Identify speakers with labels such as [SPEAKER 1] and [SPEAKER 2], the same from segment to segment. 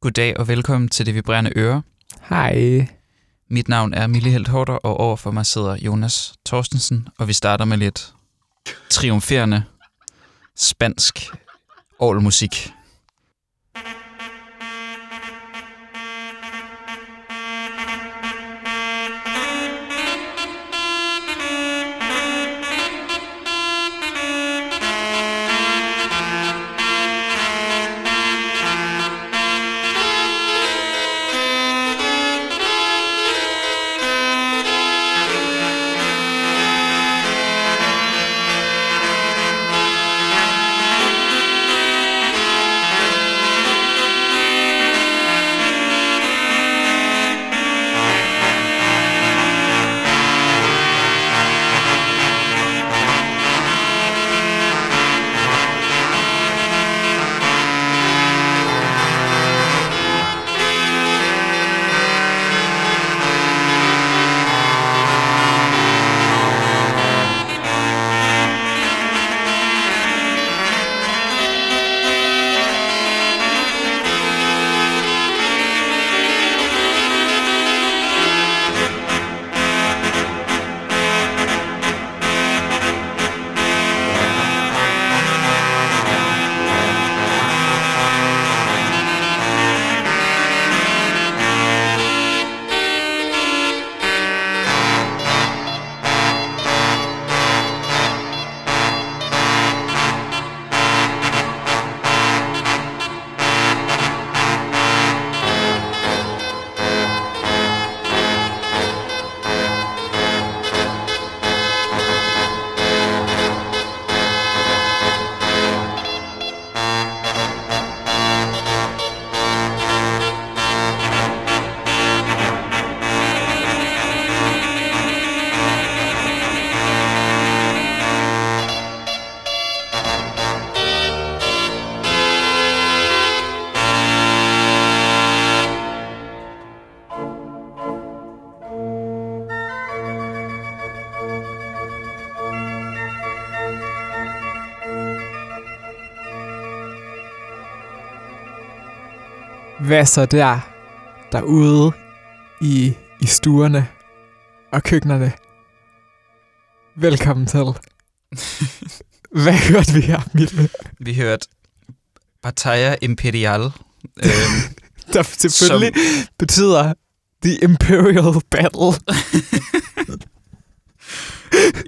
[SPEAKER 1] Goddag og velkommen til Det Vibrerende Øre.
[SPEAKER 2] Hej.
[SPEAKER 1] Mit navn er Mille Helt Hårder, og overfor mig sidder Jonas Torstensen, og vi starter med lidt triumferende spansk musik.
[SPEAKER 2] Hvad så der? Derude i, i stuerne og køkkenerne. Velkommen til. Hvad hørte vi her, Mille?
[SPEAKER 1] Vi hørte Batalla Imperial. øhm,
[SPEAKER 2] Der selvfølgelig som... betyder The Imperial Battle.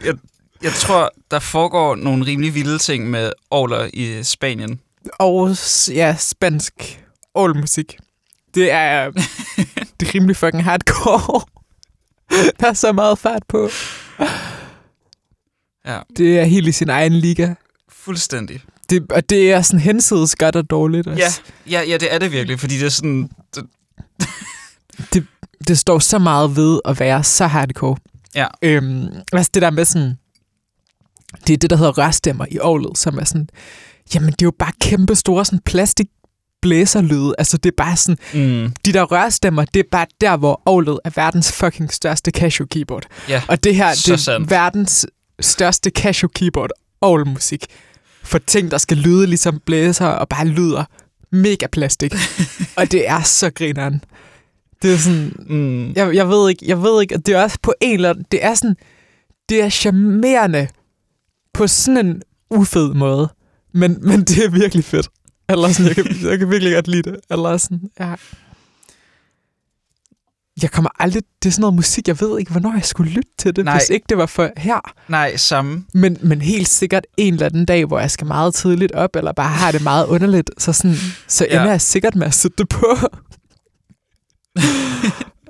[SPEAKER 1] jeg, jeg tror, der foregår nogle rimelig vilde ting med Orler i Spanien.
[SPEAKER 2] Og ja, spansk musik. Det er, det er rimelig fucking hardcore. Der er så meget fart på.
[SPEAKER 1] Ja.
[SPEAKER 2] Det er helt i sin egen liga.
[SPEAKER 1] Fuldstændig.
[SPEAKER 2] Det, og det er sådan hensides godt og dårligt
[SPEAKER 1] også. Ja, ja, ja, det er det virkelig, fordi det er sådan...
[SPEAKER 2] Det, det, det står så meget ved at være så hardcore.
[SPEAKER 1] Ja.
[SPEAKER 2] Øhm, altså det der med sådan... Det er det, der hedder rørstemmer i året, som er sådan... Jamen, det er jo bare kæmpe store sådan plastik blæserlyde. Altså, det er bare sådan... Mm. De der rørstemmer, det er bare der, hvor Olet er verdens fucking største Casio keyboard.
[SPEAKER 1] Ja,
[SPEAKER 2] Og det her, det er
[SPEAKER 1] sandt.
[SPEAKER 2] verdens største Casio keyboard Owl musik For ting, der skal lyde ligesom blæser og bare lyder mega plastik. og det er så grineren. Det er sådan... Mm. Jeg, jeg ved ikke, jeg ved ikke, det er også på en eller anden... Det er sådan... Det er charmerende på sådan en ufed måde. Men, men det er virkelig fedt. Eller sådan, jeg kan, jeg kan virkelig godt lide det. Eller sådan, ja. Jeg kommer aldrig... Det er sådan noget musik, jeg ved ikke, hvornår jeg skulle lytte til det, Nej. hvis ikke det var for her.
[SPEAKER 1] Nej, samme.
[SPEAKER 2] Men, men helt sikkert en eller anden dag, hvor jeg skal meget tidligt op, eller bare har det meget underligt, så, sådan, så ender ja. jeg sikkert med at sætte det på.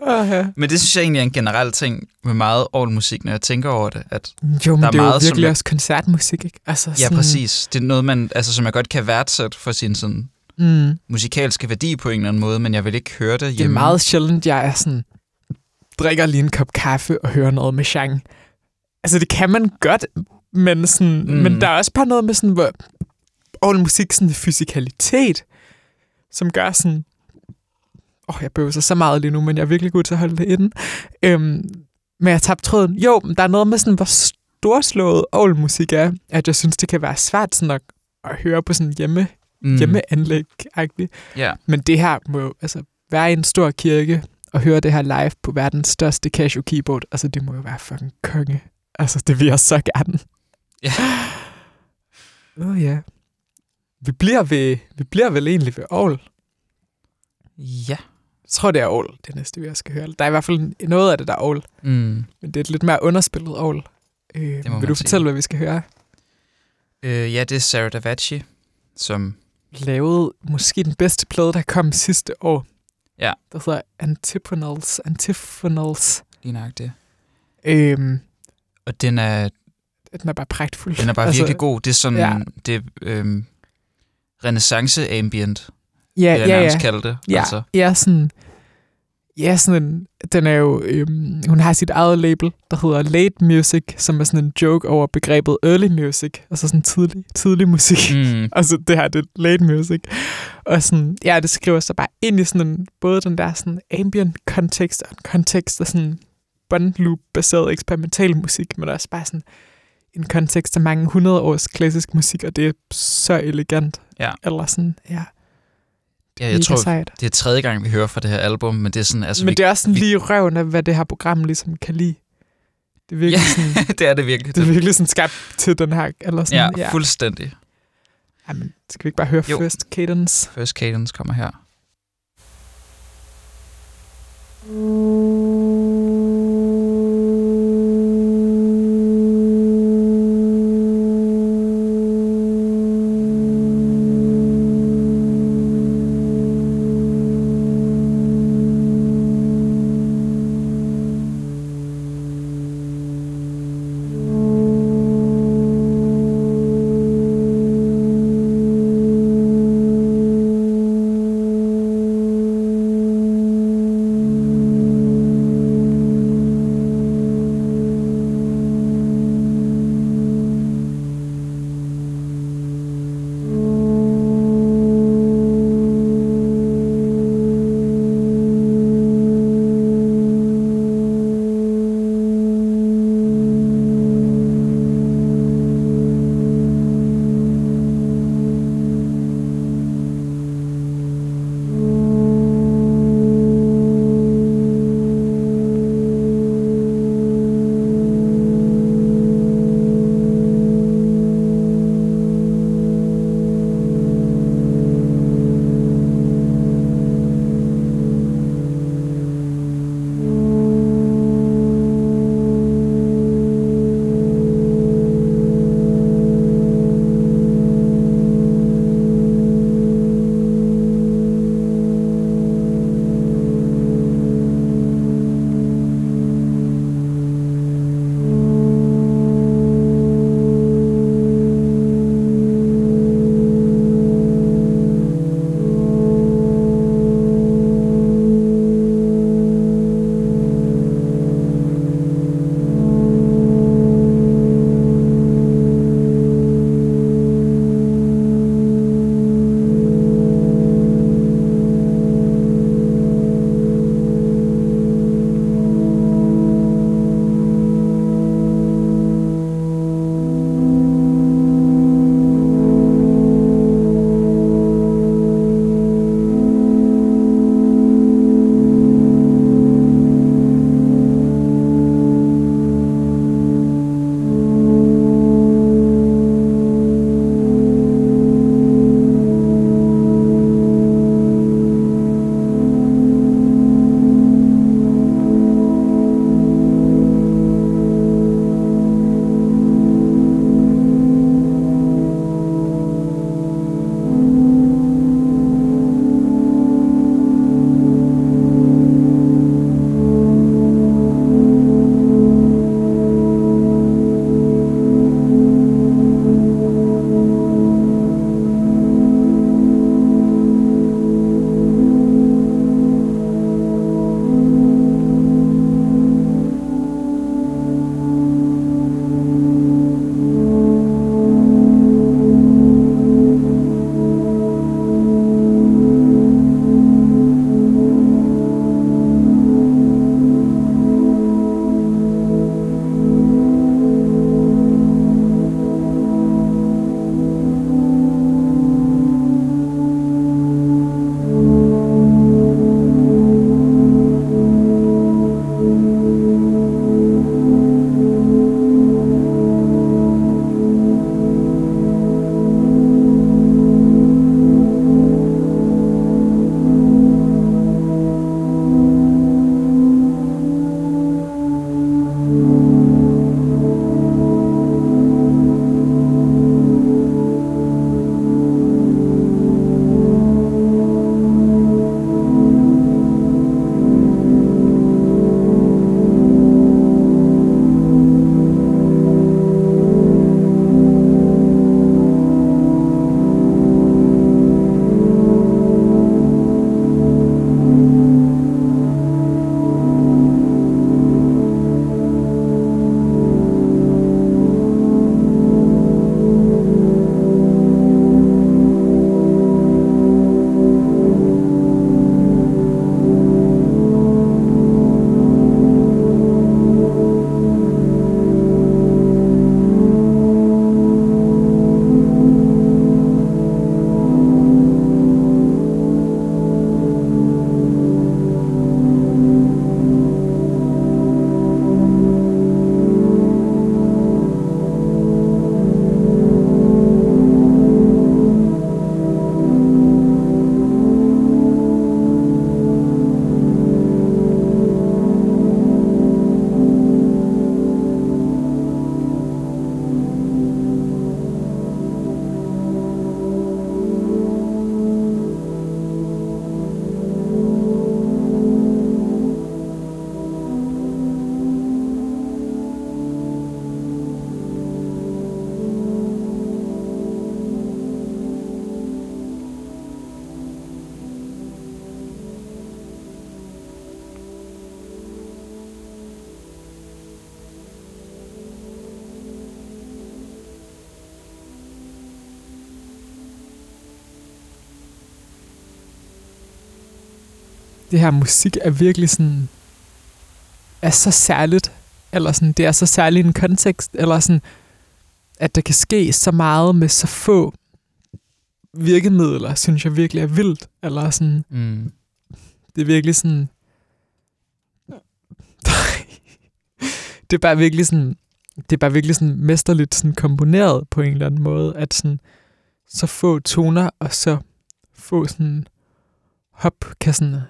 [SPEAKER 1] Okay. Men det synes jeg egentlig er en generel ting med meget all musik, når jeg tænker over det. At
[SPEAKER 2] jo, men der er det er meget, jo virkelig jeg... også koncertmusik, ikke?
[SPEAKER 1] Altså, ja, sådan... præcis. Det er noget, man, altså, som jeg godt kan værdsætte for sin sådan, mm. musikalske værdi på en eller anden måde, men jeg vil ikke høre det hjemme.
[SPEAKER 2] Det er meget sjældent, jeg er sådan, drikker lige en kop kaffe og hører noget med Shang. Altså, det kan man godt, men, sådan, mm. men der er også bare noget med sådan, hvor all musik, sådan fysikalitet, som gør sådan, åh, oh, jeg bøver så meget lige nu, men jeg er virkelig god til at holde det inde. Øhm, men jeg tabte tråden. Jo, der er noget med sådan, hvor storslået musik er, at jeg synes, det kan være svært sådan at, at høre på sådan hjemme mm. hjemmeanlæg-agtigt.
[SPEAKER 1] Ja.
[SPEAKER 2] Men det her må jo altså, være i en stor kirke og høre det her live på verdens største Casio keyboard. Altså, det må jo være fucking konge. Altså, det vil jeg så gerne.
[SPEAKER 1] Ja.
[SPEAKER 2] Åh oh, ja. Vi bliver, ved, vi bliver vel egentlig ved Aarhus.
[SPEAKER 1] Ja.
[SPEAKER 2] Jeg tror, det er Aarhus, det næste, vi skal høre. Der er i hvert fald noget af det, der er Aarhus.
[SPEAKER 1] Mm.
[SPEAKER 2] Men det er et lidt mere underspillet Aarhus. Øh, vil du
[SPEAKER 1] sige.
[SPEAKER 2] fortælle, hvad vi skal høre?
[SPEAKER 1] Øh, ja, det er Sarah Davachi, som...
[SPEAKER 2] Lavede måske den bedste plade, der kom sidste år.
[SPEAKER 1] Ja.
[SPEAKER 2] Der hedder Antiphonals. Antiphonals.
[SPEAKER 1] Lige nok det.
[SPEAKER 2] Øhm,
[SPEAKER 1] Og den er,
[SPEAKER 2] den er bare pragtfuld.
[SPEAKER 1] den er bare altså, virkelig god. Det er sådan...
[SPEAKER 2] Ja.
[SPEAKER 1] Det er øhm, renaissance ambient,
[SPEAKER 2] Ja,
[SPEAKER 1] vil jeg
[SPEAKER 2] ja,
[SPEAKER 1] nærmest
[SPEAKER 2] ja.
[SPEAKER 1] kalde det.
[SPEAKER 2] Ja,
[SPEAKER 1] Altså.
[SPEAKER 2] ja, sådan... Ja, sådan en, den er jo, øhm, hun har sit eget label, der hedder Late Music, som er sådan en joke over begrebet early music, altså sådan tidlig, tidlig musik.
[SPEAKER 1] Mm.
[SPEAKER 2] Altså det her, det er late music. Og sådan, ja, det skriver sig bare ind i sådan en, både den der sådan ambient kontekst, og en kontekst af sådan båndloop-baseret eksperimental musik, men også bare sådan en kontekst af mange hundrede års klassisk musik, og det er så elegant.
[SPEAKER 1] Ja.
[SPEAKER 2] Eller sådan, ja.
[SPEAKER 1] Ja, jeg
[SPEAKER 2] mega
[SPEAKER 1] tror,
[SPEAKER 2] sejt.
[SPEAKER 1] det er tredje gang, vi hører fra det her album, men det er sådan... Altså,
[SPEAKER 2] Men
[SPEAKER 1] vi,
[SPEAKER 2] det er også sådan
[SPEAKER 1] vi-
[SPEAKER 2] lige røven af, hvad det her program ligesom kan lide. Det er virkelig,
[SPEAKER 1] Ja,
[SPEAKER 2] sådan,
[SPEAKER 1] det er det virkelig.
[SPEAKER 2] det er virkelig sådan skabt til den her, eller sådan,
[SPEAKER 1] ja, fuldstændig.
[SPEAKER 2] Jamen, skal vi ikke bare høre
[SPEAKER 1] Jo.
[SPEAKER 2] First Cadence?
[SPEAKER 1] First Cadence kommer her.
[SPEAKER 3] Thank
[SPEAKER 2] det her musik er virkelig sådan, er så særligt, eller sådan, det er så særlig en kontekst, eller sådan, at der kan ske så meget med så få virkemidler, synes jeg virkelig er vildt, eller sådan,
[SPEAKER 1] Mm.
[SPEAKER 2] det er virkelig sådan, det er bare virkelig sådan, det er bare virkelig sådan mesterligt sådan komponeret på en eller anden måde, at sådan, så få toner og så få sådan hop kan sådan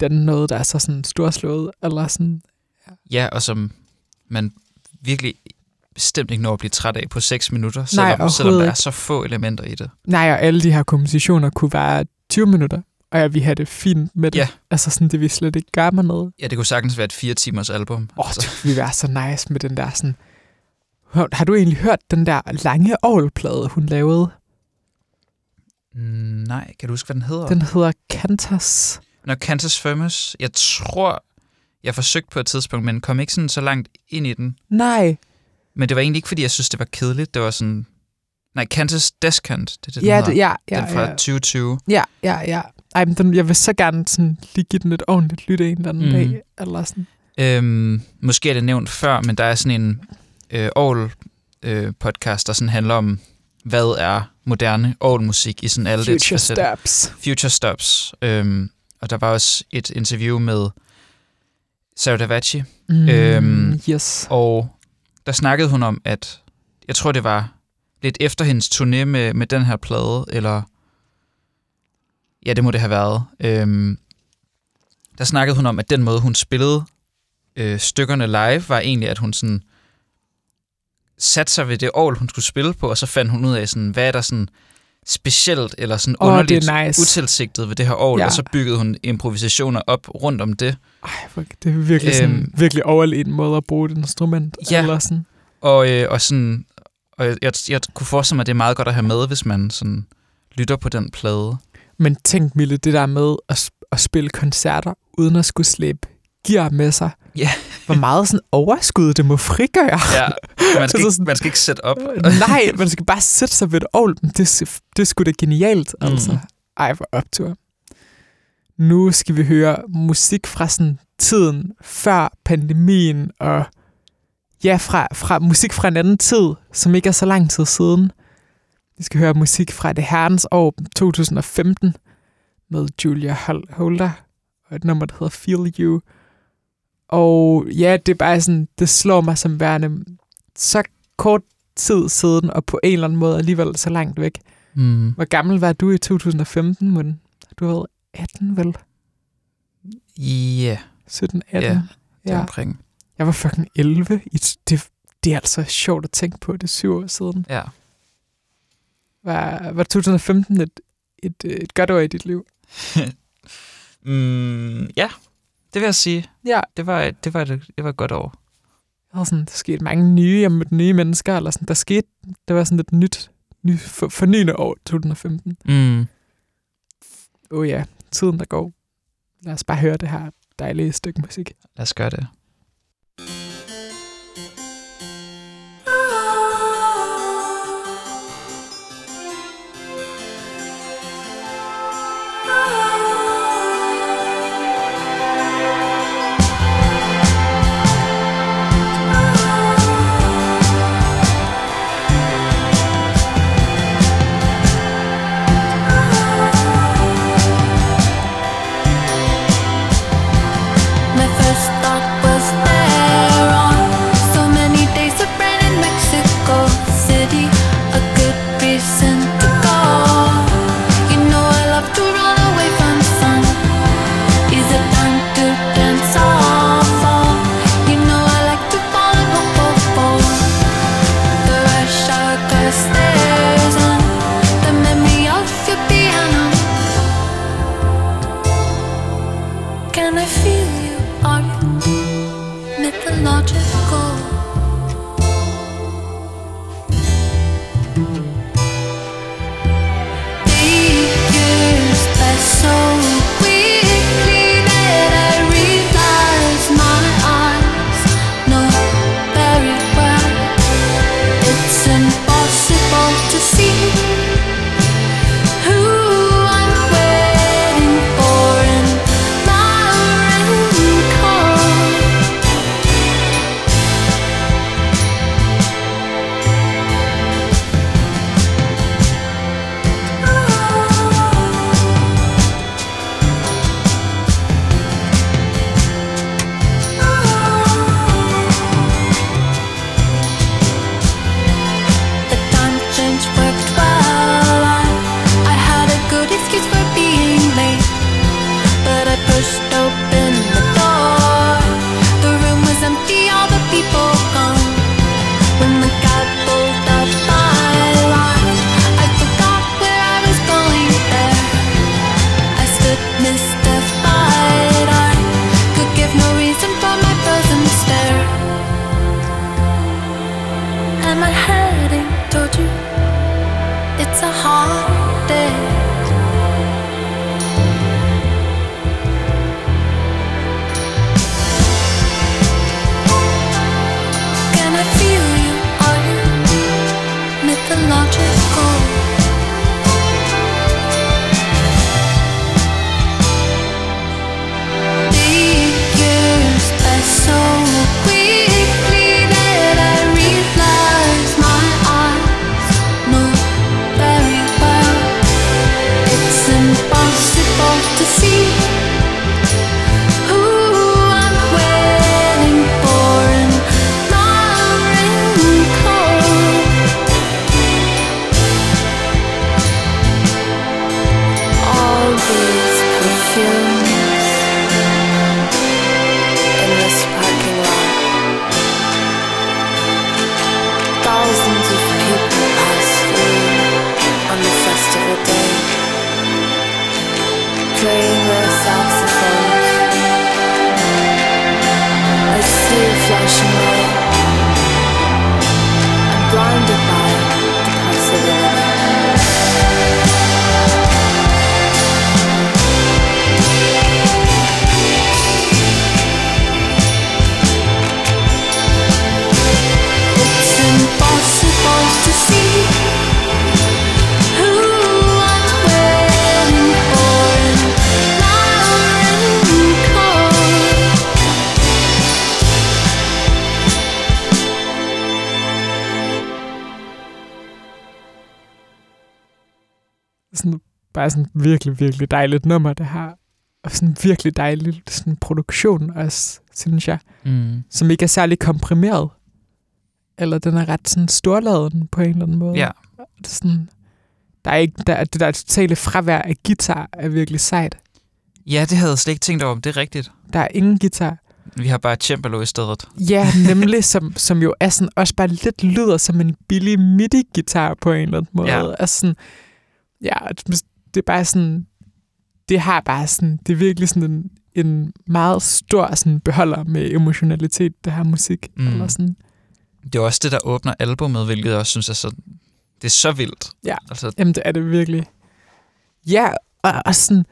[SPEAKER 2] danne noget, der er så sådan storslået, eller sådan,
[SPEAKER 1] Ja, og som man virkelig bestemt ikke når at blive træt af på 6 minutter, selvom,
[SPEAKER 2] Nej,
[SPEAKER 1] selvom der er så få elementer i det.
[SPEAKER 2] nej, og alle de her kompositioner kunne være 20 minutter, og jeg vil have det fint med det.
[SPEAKER 1] Ja.
[SPEAKER 2] Altså sådan, det vil slet ikke gøre mig noget.
[SPEAKER 1] Ja, det kunne sagtens være et fire timers album.
[SPEAKER 2] Åh, oh, det ville være så nice med den der sådan... Har du egentlig hørt den der lange ovlplade, hun lavede?
[SPEAKER 1] Mm, nej, kan du huske, hvad den hedder?
[SPEAKER 2] Den hedder Cantas.
[SPEAKER 1] Når Kansas Firmus, jeg tror, jeg forsøgte på et tidspunkt, men kom ikke sådan så langt ind i den.
[SPEAKER 2] Nej,
[SPEAKER 1] Men det var egentlig ikke, fordi jeg synes, det var kedeligt. Det var sådan... Nej, Kansas Descant, det er det, den
[SPEAKER 2] ja, det, ja, ja,
[SPEAKER 1] den fra
[SPEAKER 2] ja,
[SPEAKER 1] 2020.
[SPEAKER 2] ja, ja, ja. Ej, men den, jeg vil så gerne sådan, lige give den et ordentligt lytte en eller anden mm. dag. Eller sådan.
[SPEAKER 1] Øhm, måske er det nævnt før, men der er sådan en øh, Aarhus øh, podcast, der sådan handler om, hvad er moderne Aarhus-musik i sådan alle dets
[SPEAKER 2] Future
[SPEAKER 1] facetter.
[SPEAKER 2] Steps.
[SPEAKER 1] Future Stops. Øhm, og der var også et interview med Sarah Davachi,
[SPEAKER 2] Mm,
[SPEAKER 1] Øhm,
[SPEAKER 2] yes.
[SPEAKER 1] og der snakkede hun om, at jeg tror, det var lidt efter hendes turné med, med den her plade, eller ja, det må det have været. Øhm, der snakkede hun om, at den måde, hun spillede øh, stykkerne live, var egentlig, at hun sådan satte sig ved det år, hun skulle spille på, og så fandt hun ud af, sådan, hvad er der sådan specielt eller sådan
[SPEAKER 2] Åh, det er
[SPEAKER 1] underligt
[SPEAKER 2] nice.
[SPEAKER 1] utilsigtet ved det her år,
[SPEAKER 2] Ja.
[SPEAKER 1] og så byggede hun improvisationer op rundt om det.
[SPEAKER 2] Ej, det er virkelig sådan,
[SPEAKER 1] Øhm.
[SPEAKER 2] virkelig overlegen måde at bruge et instrument.
[SPEAKER 1] Ja.
[SPEAKER 2] Eller sådan.
[SPEAKER 1] Og, øh, og sådan, og jeg, jeg, jeg kunne forestille mig, at det er meget godt at have med, hvis man sådan lytter på den plade.
[SPEAKER 2] Men tænk, Mille, det der med at, at spille koncerter, uden at skulle slæbe gear med sig.
[SPEAKER 1] Ja.
[SPEAKER 2] Hvor meget sådan overskud det må frigøre.
[SPEAKER 1] Ja, man skal,
[SPEAKER 2] Altså
[SPEAKER 1] ikke, man skal ikke sætte op.
[SPEAKER 2] Nej, man skal bare sætte sig ved et ovl. Det, det er sgu da genialt,
[SPEAKER 1] Mm.
[SPEAKER 2] altså. Ej, hvor optur. Nu skal vi høre musik fra sådan tiden før pandemien, og ja, fra, fra musik fra en anden tid, som ikke er så lang tid siden. Vi skal høre musik fra det herrens år 2015 med Julia Hol- Holder, og et nummer, der hedder Feel You. Og ja, det er bare sådan, det slår mig som værende så kort tid siden, og på en eller anden måde alligevel så langt væk.
[SPEAKER 1] Mm.
[SPEAKER 2] Hvor gammel var du i 2015, men du har været 18, vel?
[SPEAKER 1] Ja,
[SPEAKER 2] 17, 18?
[SPEAKER 1] Ja, det er
[SPEAKER 2] ja.
[SPEAKER 1] omkring.
[SPEAKER 2] Jeg var fucking 11. I t- det, det er altså sjovt at tænke på, det er syv år siden.
[SPEAKER 1] Ja.
[SPEAKER 2] Var, var 2015 et, et, et godt år i dit liv?
[SPEAKER 1] Mm, ja, det vil jeg sige.
[SPEAKER 2] Ja.
[SPEAKER 1] Det var, et- det var, et, det var et godt år.
[SPEAKER 2] Der, var sådan, der skete mange nye, jeg mødte nye mennesker, eller sådan, der skete, det var sådan et nyt, ny, for, fornyende år, 2015.
[SPEAKER 1] Mm.
[SPEAKER 2] Åh oh ja, tiden der går. Lad os bare høre det her dejlige stykke musik.
[SPEAKER 1] Lad os gøre det.
[SPEAKER 3] My
[SPEAKER 2] virkelig, virkelig dejligt nummer, det her. Og sådan virkelig dejlig sådan produktion også, synes jeg.
[SPEAKER 1] Mm.
[SPEAKER 2] Som ikke er særlig komprimeret. Eller den er ret sådan storladen på en eller anden måde.
[SPEAKER 1] Ja.
[SPEAKER 2] Det er sådan, der er ikke, der, det der totale fravær af guitar er virkelig sejt.
[SPEAKER 1] ja, det havde jeg slet ikke tænkt over, det er rigtigt.
[SPEAKER 2] Der er ingen guitar.
[SPEAKER 1] Vi har bare cembalo i stedet.
[SPEAKER 2] Ja, nemlig, som, som jo er sådan, også bare lidt lyder som en billig MIDI-guitar på en eller anden måde.
[SPEAKER 1] Ja.
[SPEAKER 2] Altså sådan, ja, det er bare sådan, det har bare sådan, det er virkelig sådan en, en meget stor sådan beholder med emotionalitet, det her musik.
[SPEAKER 1] Mm.
[SPEAKER 2] Eller sådan.
[SPEAKER 1] Det er også det, der åbner albummet, hvilket jeg også synes er så... Det er så vildt.
[SPEAKER 2] Ja.
[SPEAKER 1] Altså,
[SPEAKER 2] Jamen, det er det virkelig. Ja, og, og sådan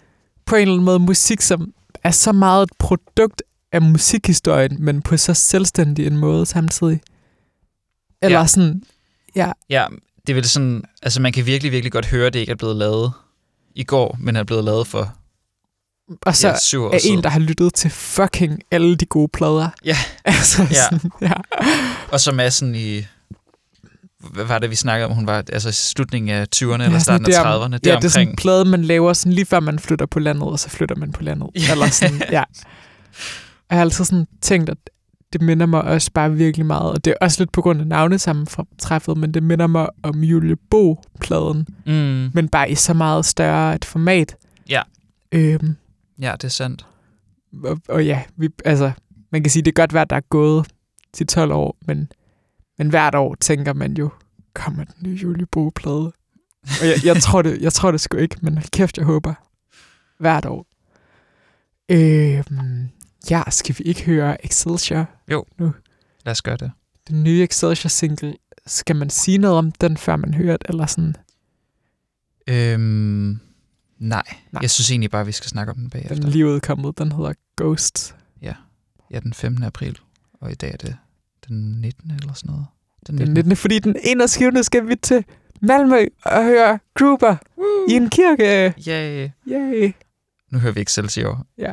[SPEAKER 2] på en eller anden måde musik, som er så meget et produkt af musikhistorien, men på så selvstændig en måde samtidig. Eller
[SPEAKER 1] Ja.
[SPEAKER 2] sådan, ja,
[SPEAKER 1] ja, det er vel sådan... Altså, man kan virkelig, virkelig godt høre, at det ikke er blevet lavet i går, men er blevet lavet for
[SPEAKER 2] og så
[SPEAKER 1] ja, syv år
[SPEAKER 2] er en, der har lyttet til fucking alle de gode plader.
[SPEAKER 1] Ja.
[SPEAKER 2] altså,
[SPEAKER 1] Ja.
[SPEAKER 2] Sådan, ja.
[SPEAKER 1] Og som er sådan i... Hvad var det, vi snakkede om? Hun var altså i slutningen af 20'erne eller
[SPEAKER 2] Ja,
[SPEAKER 1] starten af
[SPEAKER 2] sådan
[SPEAKER 1] 30'erne.
[SPEAKER 2] Ja, det er sådan en plade, man laver sådan lige før man flytter på landet, og så flytter man på landet.
[SPEAKER 1] Ja.
[SPEAKER 2] Eller sådan, ja. Jeg har altid sådan tænkt, at det minder mig også bare virkelig meget, og det er også lidt på grund af navnesammentræffet, men det minder mig om Julie Bo-pladen,
[SPEAKER 1] Mm,
[SPEAKER 2] men bare i så meget større et format.
[SPEAKER 1] Ja.
[SPEAKER 2] Øhm,
[SPEAKER 1] ja, det er sandt.
[SPEAKER 2] og, og ja, vi, altså, man kan sige, det er godt være, at der er gået til 12 år, men, men hvert år tænker man jo, kommer den nye Julie Bo-plade? Og jeg, jeg, tror det, jeg tror det sgu ikke, men kæft, jeg håber. Hvert år. Øhm, ja, skal vi ikke høre Excelsior?
[SPEAKER 1] Lad os gøre det.
[SPEAKER 2] Den nye Excelsior-single. Skal man sige noget om den, før man hører det? Eller sådan,
[SPEAKER 1] Øhm, nej.
[SPEAKER 2] Nej.
[SPEAKER 1] Jeg synes egentlig bare, vi skal snakke om den
[SPEAKER 2] den
[SPEAKER 1] bagefter.
[SPEAKER 2] er lige udkommet. Den hedder Ghost.
[SPEAKER 1] Ja, den 15. april. Og i dag er det den 19. eller sådan noget. Den
[SPEAKER 2] Den 19. Fordi den 21. skal vi til Malmø og høre Grouper i en kirke.
[SPEAKER 1] Yay.
[SPEAKER 2] Yay.
[SPEAKER 1] Nu hører vi Excelsior.
[SPEAKER 2] Ja.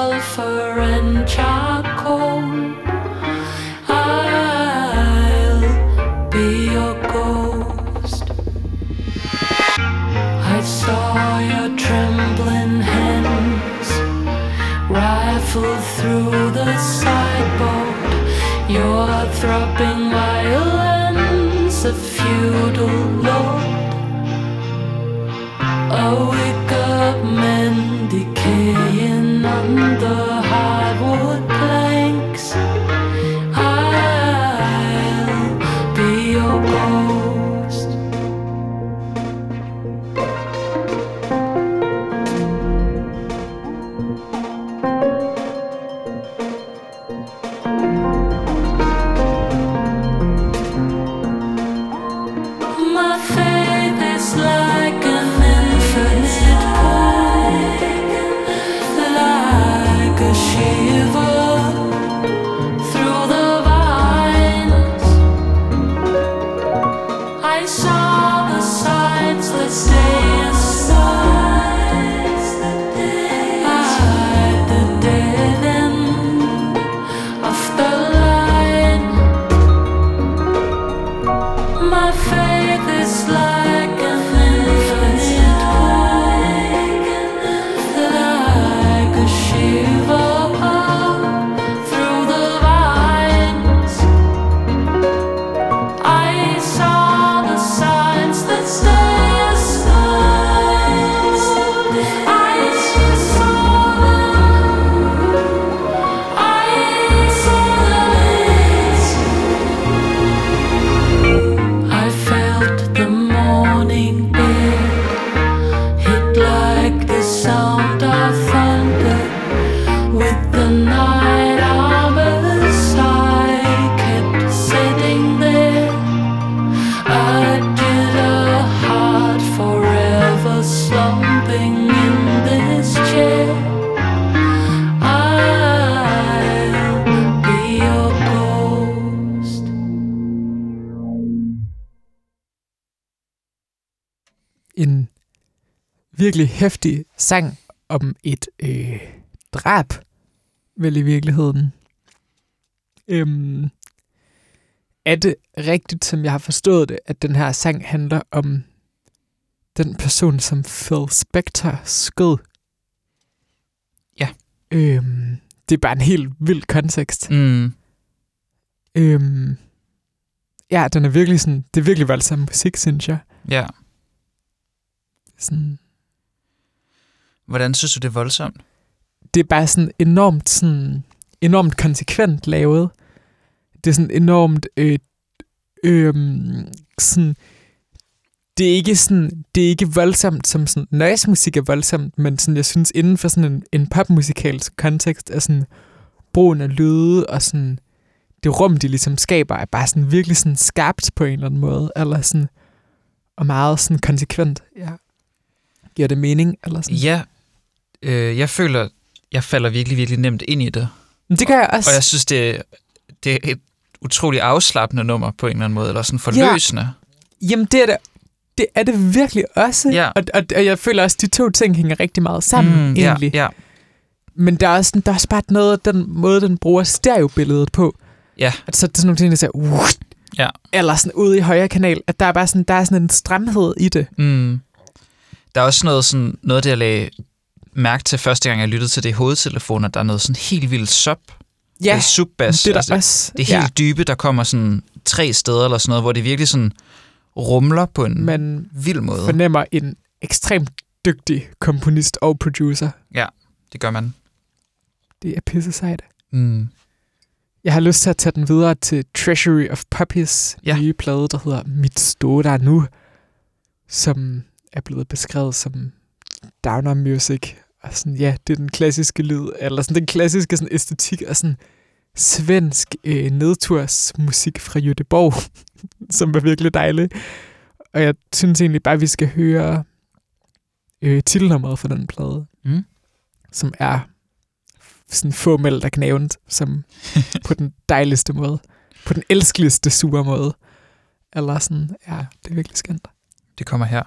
[SPEAKER 4] throbbing
[SPEAKER 2] virkelig hæftig sang om et øh, drab, vel i virkeligheden. Øhm, er det rigtigt, som jeg har forstået det, at den her sang handler om den person, som Phil Spector skød?
[SPEAKER 3] Ja.
[SPEAKER 2] Øhm, det er bare en helt vild kontekst.
[SPEAKER 3] Mm.
[SPEAKER 2] Øhm, ja, den er virkelig sådan, det er virkelig voldsom musik, synes jeg.
[SPEAKER 3] Ja.
[SPEAKER 2] Sådan,
[SPEAKER 3] Hvordan synes du, det er voldsomt?
[SPEAKER 2] det er bare sådan enormt, sådan, enormt konsekvent lavet. Det er sådan enormt, øh, øh, sådan, det er ikke sådan, det er ikke voldsomt, som sådan, noise musik er voldsomt, men sådan, jeg synes, inden for sådan en, en popmusikalsk kontekst, er sådan, brugen af lyde og sådan, det rum, de ligesom skaber, er bare sådan virkelig sådan skarpt på en eller anden måde, eller sådan, og meget sådan konsekvent. Ja. Giver det mening? Eller sådan?
[SPEAKER 3] Ja, øh, jeg føler, jeg falder virkelig, virkelig nemt ind i det.
[SPEAKER 2] Det gør jeg også.
[SPEAKER 3] Og jeg synes, det, det er et utroligt afslappende nummer på en eller anden måde, eller sådan forløsende.
[SPEAKER 2] Jamen, det er det, det, er det virkelig også.
[SPEAKER 3] Ja.
[SPEAKER 2] Og, og, og jeg føler også, at de to ting hænger rigtig meget sammen, mm,
[SPEAKER 3] ja,
[SPEAKER 2] egentlig.
[SPEAKER 3] ja,
[SPEAKER 2] Men der er, også, sådan- der er også bare noget den måde, den bruger stereobilledet på.
[SPEAKER 3] ja,
[SPEAKER 2] At så er det sådan nogle ting, der siger, uh,
[SPEAKER 3] Ja.
[SPEAKER 2] eller sådan ude i højre kanal, at der er bare sådan, der er sådan en stramhed i det.
[SPEAKER 3] Mm. Der er også noget, sådan, noget jeg lagde mærke til første gang, jeg lyttede til det i hovedtelefoner. Der er noget sådan helt vildt sub.
[SPEAKER 2] Ja,
[SPEAKER 3] det subbass.
[SPEAKER 2] det er der
[SPEAKER 3] altså,
[SPEAKER 2] også.
[SPEAKER 3] det er helt ja. dybe, der kommer sådan tre steder eller sådan noget, hvor det virkelig sådan rumler på en
[SPEAKER 2] Man
[SPEAKER 3] vild måde.
[SPEAKER 2] fornemmer en ekstremt dygtig komponist og producer.
[SPEAKER 3] Det gør man.
[SPEAKER 2] Det er pisse sejt.
[SPEAKER 3] Mm.
[SPEAKER 2] Jeg har lyst til at tage den videre til Treasury of Puppies
[SPEAKER 3] Ja.
[SPEAKER 2] nye plade, der hedder Mit stå der nu, som er blevet beskrevet som downer music. Og sådan, ja, det er den klassiske lyd, eller sådan den klassiske sådan æstetik af sådan svensk øh, nedtursmusik fra Göteborg, som er virkelig dejlig. Og jeg synes egentlig bare, at vi skal høre øh, titelnummeret for den plade,
[SPEAKER 3] Mm.
[SPEAKER 2] som er sådan få mældt og knævent, som på den dejligste måde. På den elskeligste sure måde. Eller sådan, ja, det er virkelig skønt.
[SPEAKER 3] Det kommer her.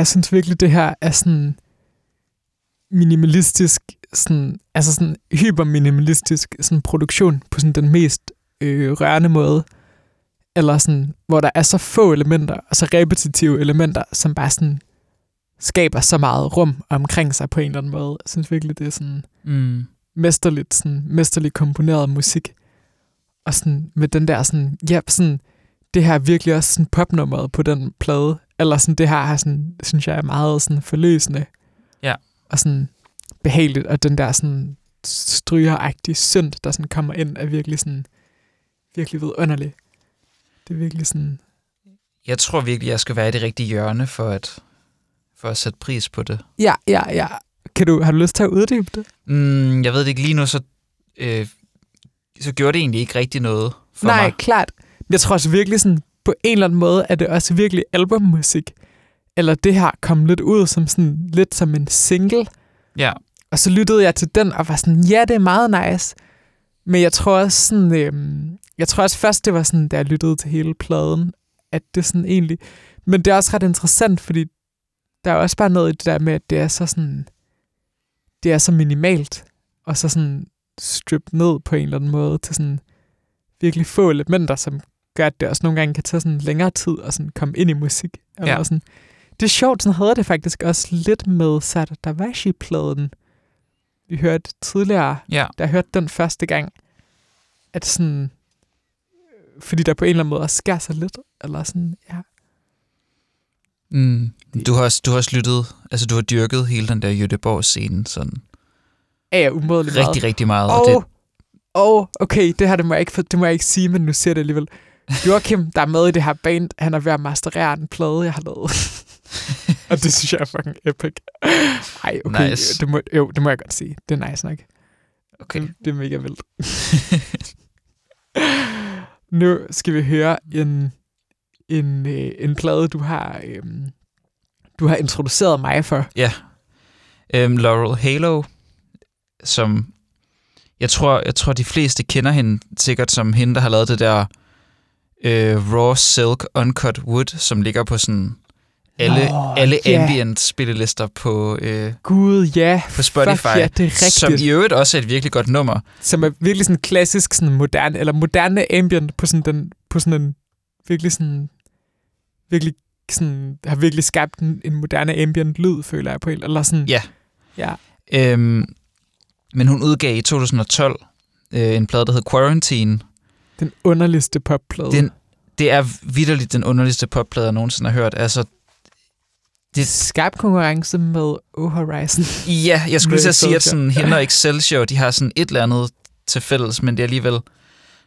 [SPEAKER 2] Jeg synes virkelig, det her er sådan minimalistisk, sådan, altså sådan hyperminimalistisk sådan produktion på sådan den mest øh, rørende måde. Eller sådan, hvor der er så få elementer, og så repetitive elementer, som bare sådan skaber så meget rum omkring sig på en eller anden måde. Jeg synes virkelig, det er sådan
[SPEAKER 1] Mm.
[SPEAKER 2] mesterligt, sådan, mesterligt komponeret musik. Og sådan med den der sådan, ja, sådan, det her er virkelig også sådan popnummeret på den plade. Eller sådan, det her har sådan, synes jeg er meget sådan forløsende.
[SPEAKER 1] Ja.
[SPEAKER 2] Og sådan behageligt, og den der sådan strygeragtige synd, der sådan kommer ind, er virkelig sådan, virkelig vidunderlig. Det er virkelig sådan,
[SPEAKER 1] Jeg tror virkelig, jeg skal være i det rigtige hjørne for at, for at sætte pris på det.
[SPEAKER 2] ja, ja, ja. Kan du, har du lyst til at uddybe det?
[SPEAKER 1] Mm, jeg ved det ikke lige nu, så, øh, så gjorde det egentlig ikke rigtig noget for
[SPEAKER 2] Nej,
[SPEAKER 1] mig.
[SPEAKER 2] klart. Men Jeg tror også virkelig sådan, på en eller anden måde, er det også virkelig albummusik. Eller det her kom lidt ud som sådan, lidt som en single.
[SPEAKER 1] Ja,
[SPEAKER 2] Og så lyttede jeg til den og var sådan, ja, det er meget nice. Men jeg tror også sådan, øhm, jeg tror også først, det var sådan, da jeg lyttede til hele pladen, at det sådan egentlig... Men det er også ret interessant, fordi der er også bare noget i det der med, at det er så sådan... Det er så minimalt, og så sådan strippet ned på en eller anden måde til sådan virkelig få elementer, som gør, at det også nogle gange kan tage sådan længere tid at sådan komme ind i musik. Eller
[SPEAKER 1] Ja.
[SPEAKER 2] sådan. Det er sjovt, sådan havde det faktisk også lidt med Sada Davashi-pladen. Vi hørte tidligere,
[SPEAKER 1] ja.
[SPEAKER 2] da jeg hørte den første gang, at sådan, fordi der på en eller anden måde også skærer sig lidt, eller sådan, ja.
[SPEAKER 1] Mm. Du, har også, du har også lyttet, altså du har dyrket hele den der Göteborg-scene sådan
[SPEAKER 2] Er jeg umådelig meget.
[SPEAKER 1] rigtig, rigtig meget.
[SPEAKER 2] Og,
[SPEAKER 1] Og det,
[SPEAKER 2] og okay, det her det må, jeg ikke, for- det må jeg ikke sige, men nu siger jeg det alligevel. Joachim, der er med i det her band, han er ved at masterere en plade, jeg har lavet. og det synes jeg er fucking epic. Ej, okay,
[SPEAKER 1] Nice.
[SPEAKER 2] det må, jo, det må jeg godt sige. Det er nice nok.
[SPEAKER 1] okay.
[SPEAKER 2] Det, det er mega vildt. nu skal vi høre en, en, øh, en plade, du har, øhm, du har introduceret mig for.
[SPEAKER 1] øhm, Laurel Halo, som jeg tror, jeg tror, de fleste kender hende sikkert som hende, der har lavet det der øh, Raw Silk Uncut Wood, som ligger på sådan alle,
[SPEAKER 2] Nå,
[SPEAKER 1] alle
[SPEAKER 2] ja.
[SPEAKER 1] ambient spillelister på, øh,
[SPEAKER 2] Gud, ja.
[SPEAKER 1] på Spotify.
[SPEAKER 2] Fuck, ja, det er rigtigt.
[SPEAKER 1] som i øvrigt også er et virkelig godt nummer.
[SPEAKER 2] som er virkelig sådan klassisk sådan moderne, eller moderne ambient på sådan, den, på sådan en virkelig sådan, virkelig sådan, har virkelig skabt en, en moderne ambient lyd, føler jeg på en, eller sådan.
[SPEAKER 1] Ja.
[SPEAKER 2] Ja.
[SPEAKER 1] Øhm, men hun udgav i 2012 øh, en plade, der hed Quarantine.
[SPEAKER 2] Den underligste popplade.
[SPEAKER 1] Den, det er vidderligt den underligste popplade, jeg nogensinde har hørt. Altså,
[SPEAKER 2] det er skarp konkurrence med O Horizon.
[SPEAKER 1] ja, jeg skulle lige at sige, at sådan, hende og Excelsior, de har sådan et eller andet til fælles, men det er alligevel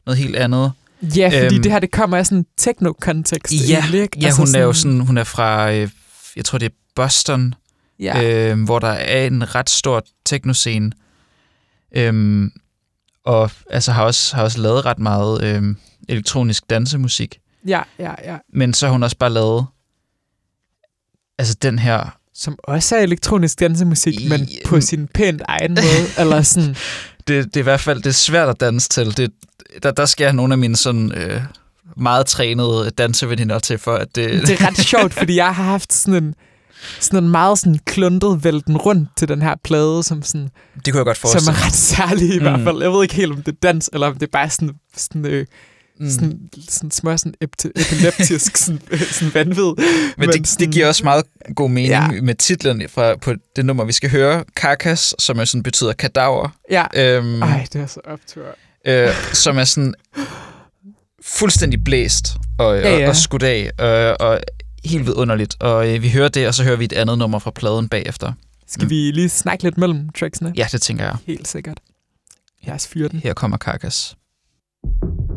[SPEAKER 1] noget helt andet.
[SPEAKER 2] ja, fordi
[SPEAKER 1] Øhm,
[SPEAKER 2] det her, det kommer af sådan en techno-kontekst.
[SPEAKER 1] Ja,
[SPEAKER 2] egentlig, ikke?
[SPEAKER 1] Ja, hun er jo sådan, hun er fra, øh, jeg tror det er Boston,
[SPEAKER 2] Ja,
[SPEAKER 1] øh, hvor der er en ret stor teknoscene. Øhm, og altså har også, har også lavet ret meget øh, elektronisk dansemusik.
[SPEAKER 2] ja, ja, ja.
[SPEAKER 1] Men så har hun også bare lavet altså den her...
[SPEAKER 2] Som også er elektronisk dansemusik,
[SPEAKER 1] I-
[SPEAKER 2] men på sin pænt egen måde. eller sådan,
[SPEAKER 1] Det, det er i hvert fald det er svært at danse til. Det, der, der skal jeg nogle af mine sådan, øh, meget trænede danseveninder til, for at det...
[SPEAKER 2] det er ret sjovt, fordi jeg har haft sådan en, sådan en meget sådan kluntet vælten rundt til den her plade, som, sådan,
[SPEAKER 1] det kunne jeg godt
[SPEAKER 2] som
[SPEAKER 1] forestille
[SPEAKER 2] er ret særlig i
[SPEAKER 1] Mm.
[SPEAKER 2] hvert fald. Jeg ved ikke helt, om det er dans, eller om det er bare sådan, sådan, øh,
[SPEAKER 1] Mm.
[SPEAKER 2] sådan, sådan smør sådan epileptisk sådan, sådan vanvid.
[SPEAKER 1] Men det, det giver også meget god mening
[SPEAKER 2] Ja.
[SPEAKER 1] med titlen fra, på det nummer, vi skal høre. Carcass, som er sådan betyder kadaver.
[SPEAKER 2] Ja.
[SPEAKER 1] Øhm,
[SPEAKER 2] Ej, det er så optur.
[SPEAKER 1] øh, som er sådan fuldstændig blæst og,
[SPEAKER 2] Ja,
[SPEAKER 1] ja, ja.
[SPEAKER 2] ja.
[SPEAKER 1] og, og skudt af, og, og helt vidunderligt. Og øh, vi hører det, og så hører vi et andet nummer fra pladen bagefter.
[SPEAKER 2] Skal
[SPEAKER 1] Mm.
[SPEAKER 2] vi lige snakke lidt mellem tracksene?
[SPEAKER 1] Ja, det tænker jeg.
[SPEAKER 2] Helt sikkert. Lad os fyre den.
[SPEAKER 1] Her kommer Carcass.
[SPEAKER 3] Thank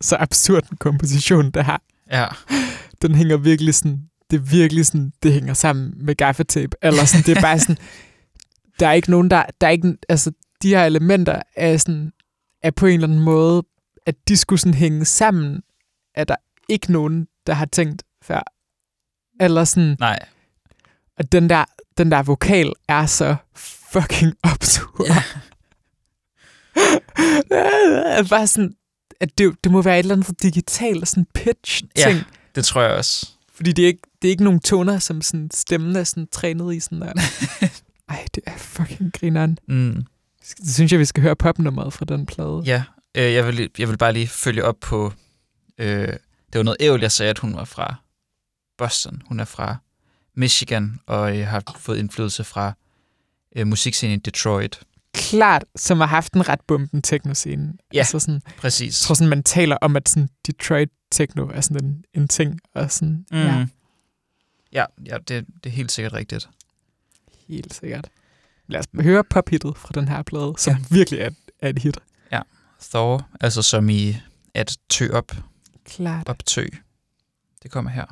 [SPEAKER 2] så absurd en komposition, det her.
[SPEAKER 1] Ja,
[SPEAKER 2] Den hænger virkelig sådan, det er virkelig sådan, det hænger sammen med gaffatape. Eller sådan, det er bare sådan, der er ikke nogen, der, der er ikke, altså, de her elementer er sådan, er på en eller anden måde, at de skulle sådan hænge sammen, er der ikke nogen, der har tænkt før. Eller sådan,
[SPEAKER 1] nej.
[SPEAKER 2] at den der, den der vokal er så fucking absurd.
[SPEAKER 1] Ja.
[SPEAKER 2] Ja. bare sådan, at det, det må være et eller andet digital sådan pitch ting.
[SPEAKER 1] Ja, det tror jeg også.
[SPEAKER 2] Fordi det er ikke, det er ikke nogen toner, som sådan stemmen er sådan trænet i sådan der. Ej, det er fucking grineren.
[SPEAKER 1] Mm.
[SPEAKER 2] Det synes jeg, vi skal høre popnummeret fra den plade.
[SPEAKER 1] Ja, øh, jeg, vil, jeg vil bare lige følge op på... Øh, det var noget ævl, jeg sagde, at hun var fra Boston. Hun er fra Michigan, og øh, har fået indflydelse fra øh, musikscenen i Detroit.
[SPEAKER 2] Klart, som har haft en ret bomben techno-scene.
[SPEAKER 1] Ja.
[SPEAKER 2] Altså sådan,
[SPEAKER 1] Præcis.
[SPEAKER 2] jeg tror sådan, man taler om, at sådan Detroit techno er sådan en, en ting. Og sådan,
[SPEAKER 1] Mm.
[SPEAKER 2] ja,
[SPEAKER 1] Ja, ja, ja det, det er helt sikkert rigtigt.
[SPEAKER 2] helt sikkert. Lad os høre pophittet fra den her plade, som
[SPEAKER 1] Ja.
[SPEAKER 2] ja. virkelig er, er et hit.
[SPEAKER 1] Thor, altså som i at tø op,
[SPEAKER 2] Klart.
[SPEAKER 1] op tø. Det kommer her.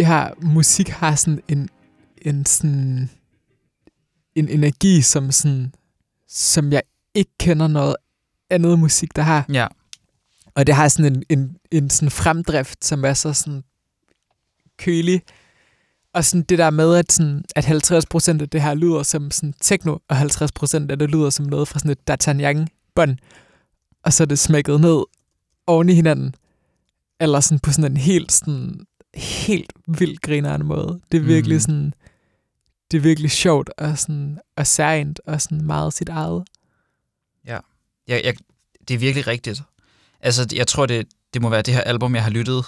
[SPEAKER 2] Det her musik har sådan en, en sådan en energi, som sådan, som jeg ikke kender noget andet musik, der har.
[SPEAKER 1] Ja.
[SPEAKER 2] Og det har sådan en, en, en sådan fremdrift, som er så sådan kølig. Og sådan det der med, at, sådan, at 50% af det her lyder som sådan techno, og 50% af det lyder som noget fra sådan et D'Artagnan-bånd. Og så er det smækket ned oven i hinanden. Eller sådan på sådan en helt, sådan, helt vildt grinerende måde. Det er virkelig
[SPEAKER 1] Mm.
[SPEAKER 2] sådan, det er virkelig sjovt og, sådan, og særligt og sådan meget sit eget.
[SPEAKER 1] Jeg, jeg, det er virkelig rigtigt. Altså, jeg tror, det, det må være det her album, jeg har lyttet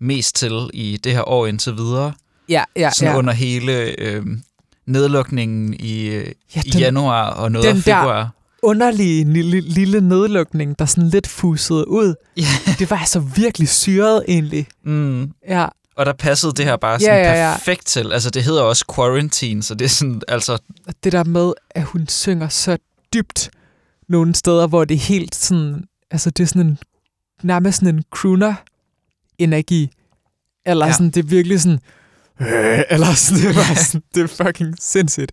[SPEAKER 1] mest til i det her år indtil videre.
[SPEAKER 2] Ja, ja,
[SPEAKER 1] Sådan under hele øh, nedlukningen i,
[SPEAKER 2] ja
[SPEAKER 1] i januar og noget
[SPEAKER 2] den
[SPEAKER 1] af
[SPEAKER 2] der-
[SPEAKER 1] februar.
[SPEAKER 2] underlige lille, lille nedlukning, der sådan lidt fusede ud.
[SPEAKER 1] Ja.
[SPEAKER 2] Det var altså virkelig syret egentlig.
[SPEAKER 1] Mm.
[SPEAKER 2] Ja,
[SPEAKER 1] Og der passede det her bare sådan
[SPEAKER 2] ja, ja.
[SPEAKER 1] perfekt til. Altså, det hedder også Quarantine, så det er sådan, altså...
[SPEAKER 2] det der med, at hun synger så dybt nogle steder, hvor det er helt sådan, altså det er sådan en, nærmest sådan en crooner-energi. Eller
[SPEAKER 1] ja.
[SPEAKER 2] sådan, det er virkelig sådan, øh, eller sådan, det, var sådan, det er fucking sindssygt.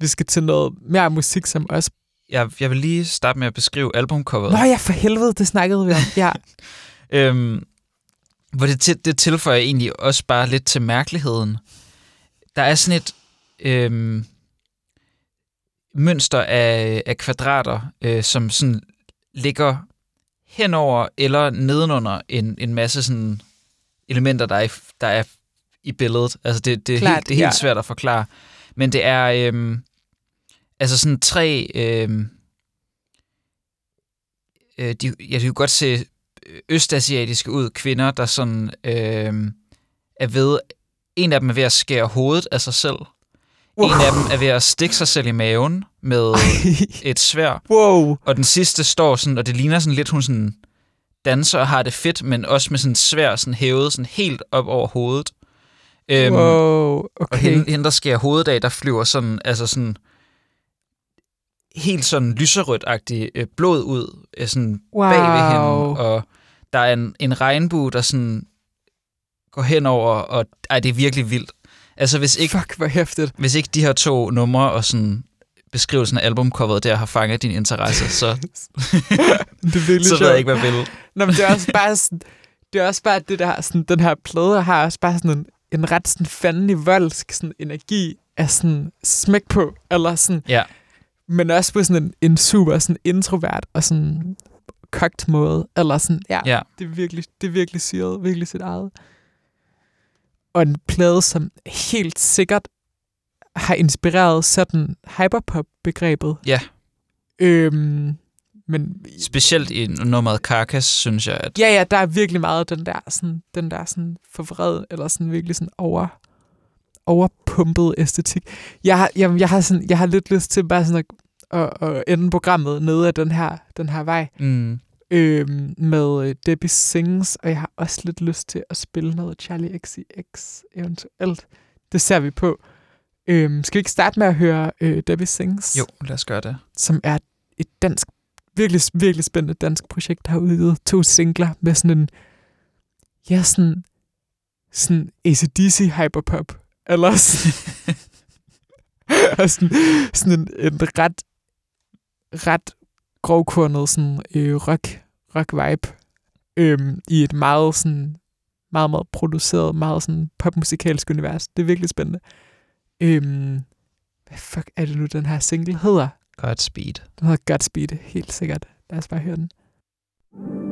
[SPEAKER 2] Vi skal til noget mere musik, som også...
[SPEAKER 1] Jeg, jeg vil lige starte med at beskrive albumcoveret.
[SPEAKER 2] Nå ja, for helvede, det snakkede vi om. Ja,
[SPEAKER 1] Øhm, hvor det, til, det tilføjer egentlig også bare lidt til mærkeligheden. Der er sådan et øhm, mønster af, af kvadrater, øh, som sådan ligger henover eller nedenunder en, en masse sådan elementer, der er, i, der er i billedet. Altså det, det, er,
[SPEAKER 2] Klart,
[SPEAKER 1] helt, det er helt
[SPEAKER 2] ja.
[SPEAKER 1] svært at forklare. Men det er øhm, altså sådan tre... Øhm, øh, de, ja, de kan godt se østasiatiske ud, kvinder, der sådan øh, er ved... En af dem er ved at skære hovedet af sig selv.
[SPEAKER 2] Wow.
[SPEAKER 1] En af dem er ved at stikke sig selv i maven med et svær.
[SPEAKER 2] wow.
[SPEAKER 1] Og den sidste står sådan, og det ligner sådan lidt, hun sådan danser og har det fedt, men også med sådan svær sådan hævet sådan helt op over hovedet. Øhm,
[SPEAKER 2] wow,
[SPEAKER 1] Og
[SPEAKER 2] okay.
[SPEAKER 1] hende, hende, der skærer hovedet af, der flyver sådan, altså sådan helt sådan lyserødt-agtigt øh, blod ud øh, sådan
[SPEAKER 2] Wow.
[SPEAKER 1] bag ved hende, og der er en, en regnbue, der sådan går henover, og ej, det er virkelig vildt. Altså, hvis ikke,
[SPEAKER 2] Fuck, hvor hæftigt.
[SPEAKER 1] hvis ikke de her to numre og sådan beskrivelsen af albumcoveret der har fanget din interesse, så,
[SPEAKER 2] Det virkelig
[SPEAKER 1] så ved jeg ikke, hvad jeg vil.
[SPEAKER 2] Nå, men det er også bare sådan, det er også bare det der, sådan, den her plade har også bare sådan en, en ret sådan fandelig voldsk sådan energi af sådan smæk på, eller sådan,
[SPEAKER 1] Ja.
[SPEAKER 2] Men også på sådan en, en super sådan introvert og sådan kogt måde, eller sådan, ja,
[SPEAKER 1] Ja.
[SPEAKER 2] det er virkelig, det er virkelig syret, virkelig sit eget. Og en plade, som helt sikkert har inspireret sådan hyperpop-begrebet.
[SPEAKER 1] Ja.
[SPEAKER 2] Øhm, men
[SPEAKER 1] Specielt i nummeret Carcass, synes jeg, at
[SPEAKER 2] Ja, ja, der er virkelig meget den der sådan, den der sådan forvred, eller sådan virkelig sådan over, overpumpet æstetik. Jeg har, jeg, jeg, har sådan, jeg har lidt lyst til bare sådan at, at, at ende programmet nede af den her, den her vej
[SPEAKER 1] mm,
[SPEAKER 2] øhm, med øh, Debbie Sings, og jeg har også lidt lyst til at spille noget Charlie XCX eventuelt. Det ser vi på. Øhm, skal vi ikke starte med at høre øh, Debbie Sings?
[SPEAKER 1] jo, lad os gøre det.
[SPEAKER 2] som er et dansk, virkelig, virkelig spændende dansk projekt, der har udgivet to singler med sådan en, ja, sådan, sådan ACDC hyperpop, eller sådan, og sådan, sådan en, en ret, ret grovkornet sådan, øh, rock, rock vibe, øhm, i et meget sådan, meget, meget produceret, meget sådan popmusikalsk univers. Det er virkelig spændende. Øhm, hvad fuck er det nu, den her single hedder?
[SPEAKER 1] Godspeed.
[SPEAKER 2] Den hedder Godspeed, helt sikkert. Lad os bare høre den.
[SPEAKER 5] Randall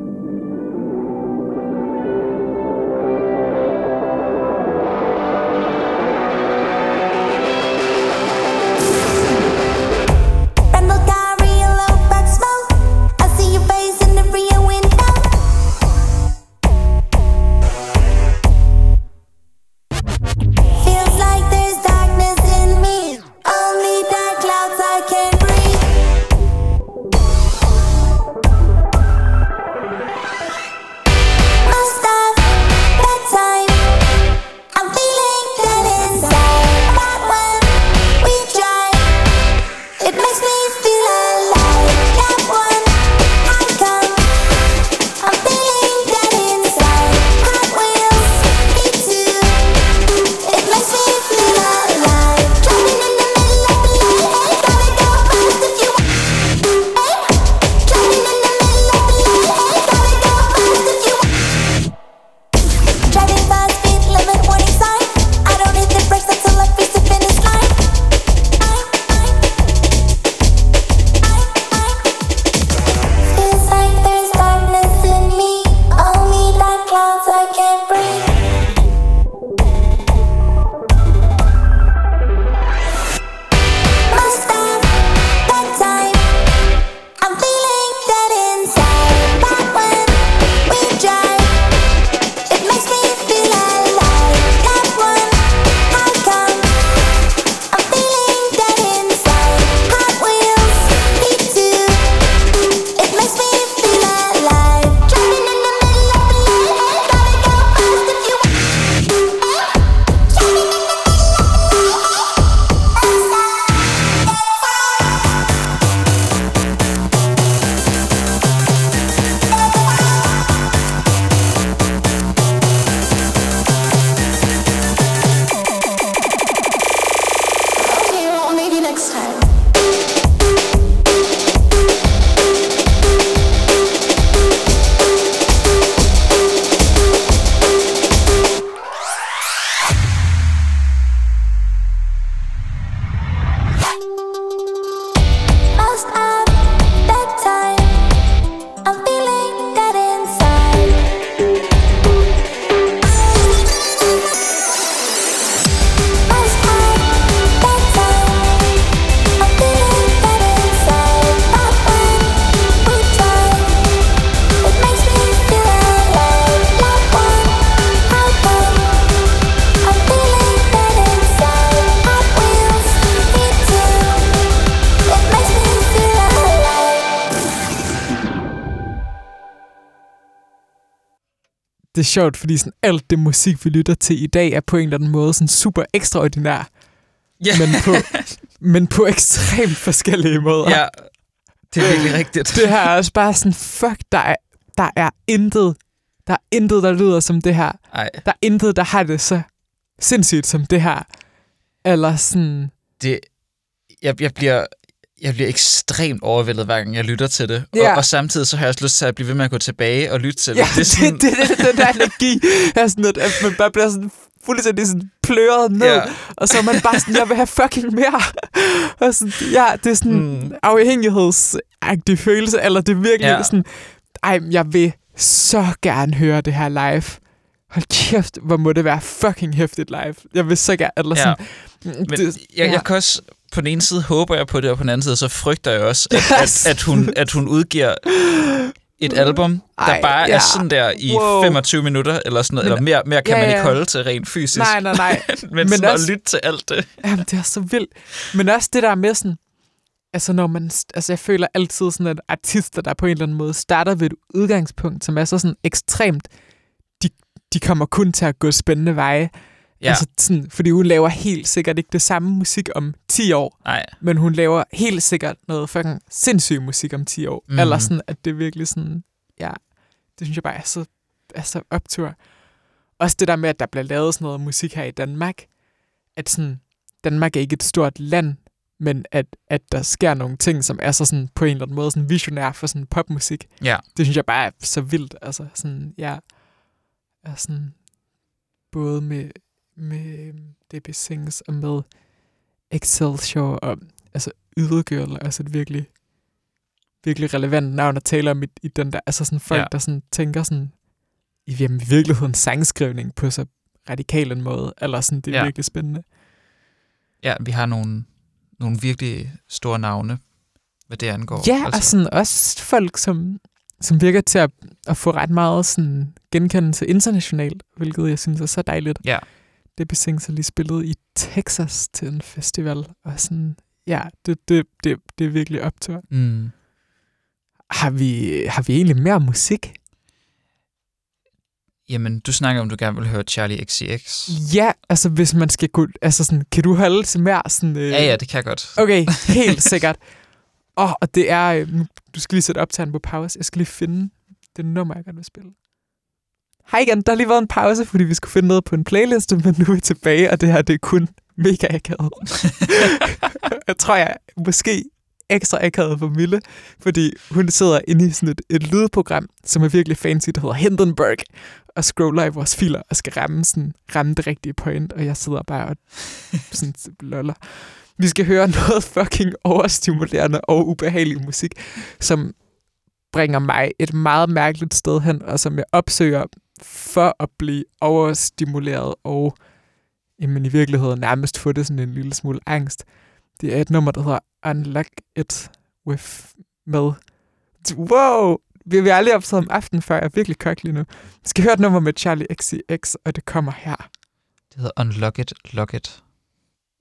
[SPEAKER 2] det er sjovt, fordi sådan alt det musik, vi lytter til i dag, er på en eller anden måde sådan super ekstraordinær,
[SPEAKER 1] Ja,
[SPEAKER 2] men på, men på ekstremt forskellige måder.
[SPEAKER 1] ja. det er virkelig rigtigt.
[SPEAKER 2] Det her er også bare sådan, fuck, der er, der er intet, der er intet, der lyder som det her.
[SPEAKER 1] Ej,
[SPEAKER 2] Der er intet, der har det så sindssygt som det her. Eller sådan,
[SPEAKER 1] det, jeg, jeg, bliver, jeg bliver ekstremt overvældet, hver gang jeg lytter til det.
[SPEAKER 2] Ja.
[SPEAKER 1] Og, og samtidig så har jeg også lyst til at blive ved med at gå tilbage og lytte til det.
[SPEAKER 2] ja,
[SPEAKER 1] det er sådan,
[SPEAKER 2] det, det, det, den der energi er sådan, at, at man bare bliver sådan fuldstændig sådan pløret ned,
[SPEAKER 1] Ja.
[SPEAKER 2] og så er man bare sådan, jeg vil have fucking mere. Og sådan, ja, det er sådan
[SPEAKER 1] Mm.
[SPEAKER 2] afhængighedsagtig følelse, eller det er virkelig
[SPEAKER 1] ja.
[SPEAKER 2] sådan, ej, jeg vil så gerne høre det her live. Hold kæft, hvor må det være fucking hæftigt live. Jeg vil så gerne, eller
[SPEAKER 1] Ja.
[SPEAKER 2] sådan,
[SPEAKER 1] Men
[SPEAKER 2] det,
[SPEAKER 1] jeg,
[SPEAKER 2] ja.
[SPEAKER 1] jeg kan også, på den ene side håber jeg på det, og på den anden side så frygter jeg også, at,
[SPEAKER 2] Yes.
[SPEAKER 1] at, at, hun, at hun udgiver et album, der
[SPEAKER 2] Ej,
[SPEAKER 1] bare
[SPEAKER 2] ja.
[SPEAKER 1] er sådan der i
[SPEAKER 2] Wow.
[SPEAKER 1] 25 minutter, eller sådan noget,
[SPEAKER 2] Men-
[SPEAKER 1] eller mere, mere kan
[SPEAKER 2] Ja,
[SPEAKER 1] man
[SPEAKER 2] ja.
[SPEAKER 1] ikke holde til rent fysisk.
[SPEAKER 2] nej, nej, nej.
[SPEAKER 1] men,
[SPEAKER 2] men
[SPEAKER 1] sådan
[SPEAKER 2] også-
[SPEAKER 1] at lytte til alt det.
[SPEAKER 2] Jamen, det er så vildt. Men også det der med sådan, altså når man, altså jeg føler altid sådan, at artister, der på en eller anden måde starter ved et udgangspunkt, som er så sådan ekstremt, de, de kommer kun til at gå spændende veje.
[SPEAKER 1] Ja,
[SPEAKER 2] Altså sådan, fordi hun laver helt sikkert ikke det samme musik om 10 år,
[SPEAKER 1] nej.
[SPEAKER 2] men hun laver helt sikkert noget fucking sindssyg musik om 10 år. Mm. Eller sådan, at det virkelig sådan, ja, det synes jeg bare er så, er så optur. Også det der med, at der bliver lavet sådan noget musik her i Danmark, at sådan, Danmark er ikke et stort land, men at, at der sker nogle ting, som er så sådan på en eller anden måde sådan visionær for sådan popmusik.
[SPEAKER 1] Ja.
[SPEAKER 2] Det synes jeg bare er så vildt. Altså sådan, ja, er sådan, både med, med DB Sings og med Excelsior og altså Ydergirl er altså et virkelig, virkelig relevant navn at tale om i, i den der, altså sådan folk,
[SPEAKER 1] Ja.
[SPEAKER 2] der sådan tænker sådan, i, jamen, i virkeligheden sangskrivning på så radikal en måde, eller sådan, det er
[SPEAKER 1] ja.
[SPEAKER 2] virkelig spændende.
[SPEAKER 1] ja, vi har nogle, nogle virkelig store navne, hvad det angår.
[SPEAKER 2] Ja, altså. og sådan også folk, som, som virker til at, at få ret meget sådan genkendelse internationalt, hvilket jeg synes er så dejligt.
[SPEAKER 1] Ja.
[SPEAKER 2] Det Sings lige spillet i Texas til en festival, og sådan, ja, det, det, det, det er virkelig optur.
[SPEAKER 1] Mm.
[SPEAKER 2] Har vi, har vi egentlig mere musik?
[SPEAKER 1] Jamen, du snakker om, du gerne vil høre Charlie XCX.
[SPEAKER 2] Ja, altså hvis man skal gå, altså sådan, kan du holde til mere sådan... Øh,
[SPEAKER 1] Ja, ja, det kan jeg godt.
[SPEAKER 2] Okay, helt sikkert. Åh, og det er... øh, Du skal lige sætte optageren på pause. Jeg skal lige finde det nummer, jeg gerne vil spille. Hej igen, der har lige været en pause, fordi vi skulle finde noget på en playliste, men nu er vi tilbage, og det her det er kun mega akavet. jeg tror, jeg er måske ekstra akavet for Mille, fordi hun sidder inde i sådan et, et lydprogram, som er virkelig fancy, der hedder Hindenburg, og scroller i vores filer og skal ramme, sådan, ramme det rigtige point, og jeg sidder bare og sådan loller. Vi skal høre noget fucking overstimulerende og ubehagelig musik, som bringer mig et meget mærkeligt sted hen, og som jeg opsøger for at blive overstimuleret og jamen, i virkeligheden nærmest få det sådan en lille smule angst. Det er et nummer, der hedder Unlock It with med... Wow! Vi har aldrig optaget om aftenen før. Jeg er virkelig kok lige nu. Vi skal høre et nummer med Charlie XCX, og det kommer her.
[SPEAKER 1] Det hedder Unlock It, Lock It.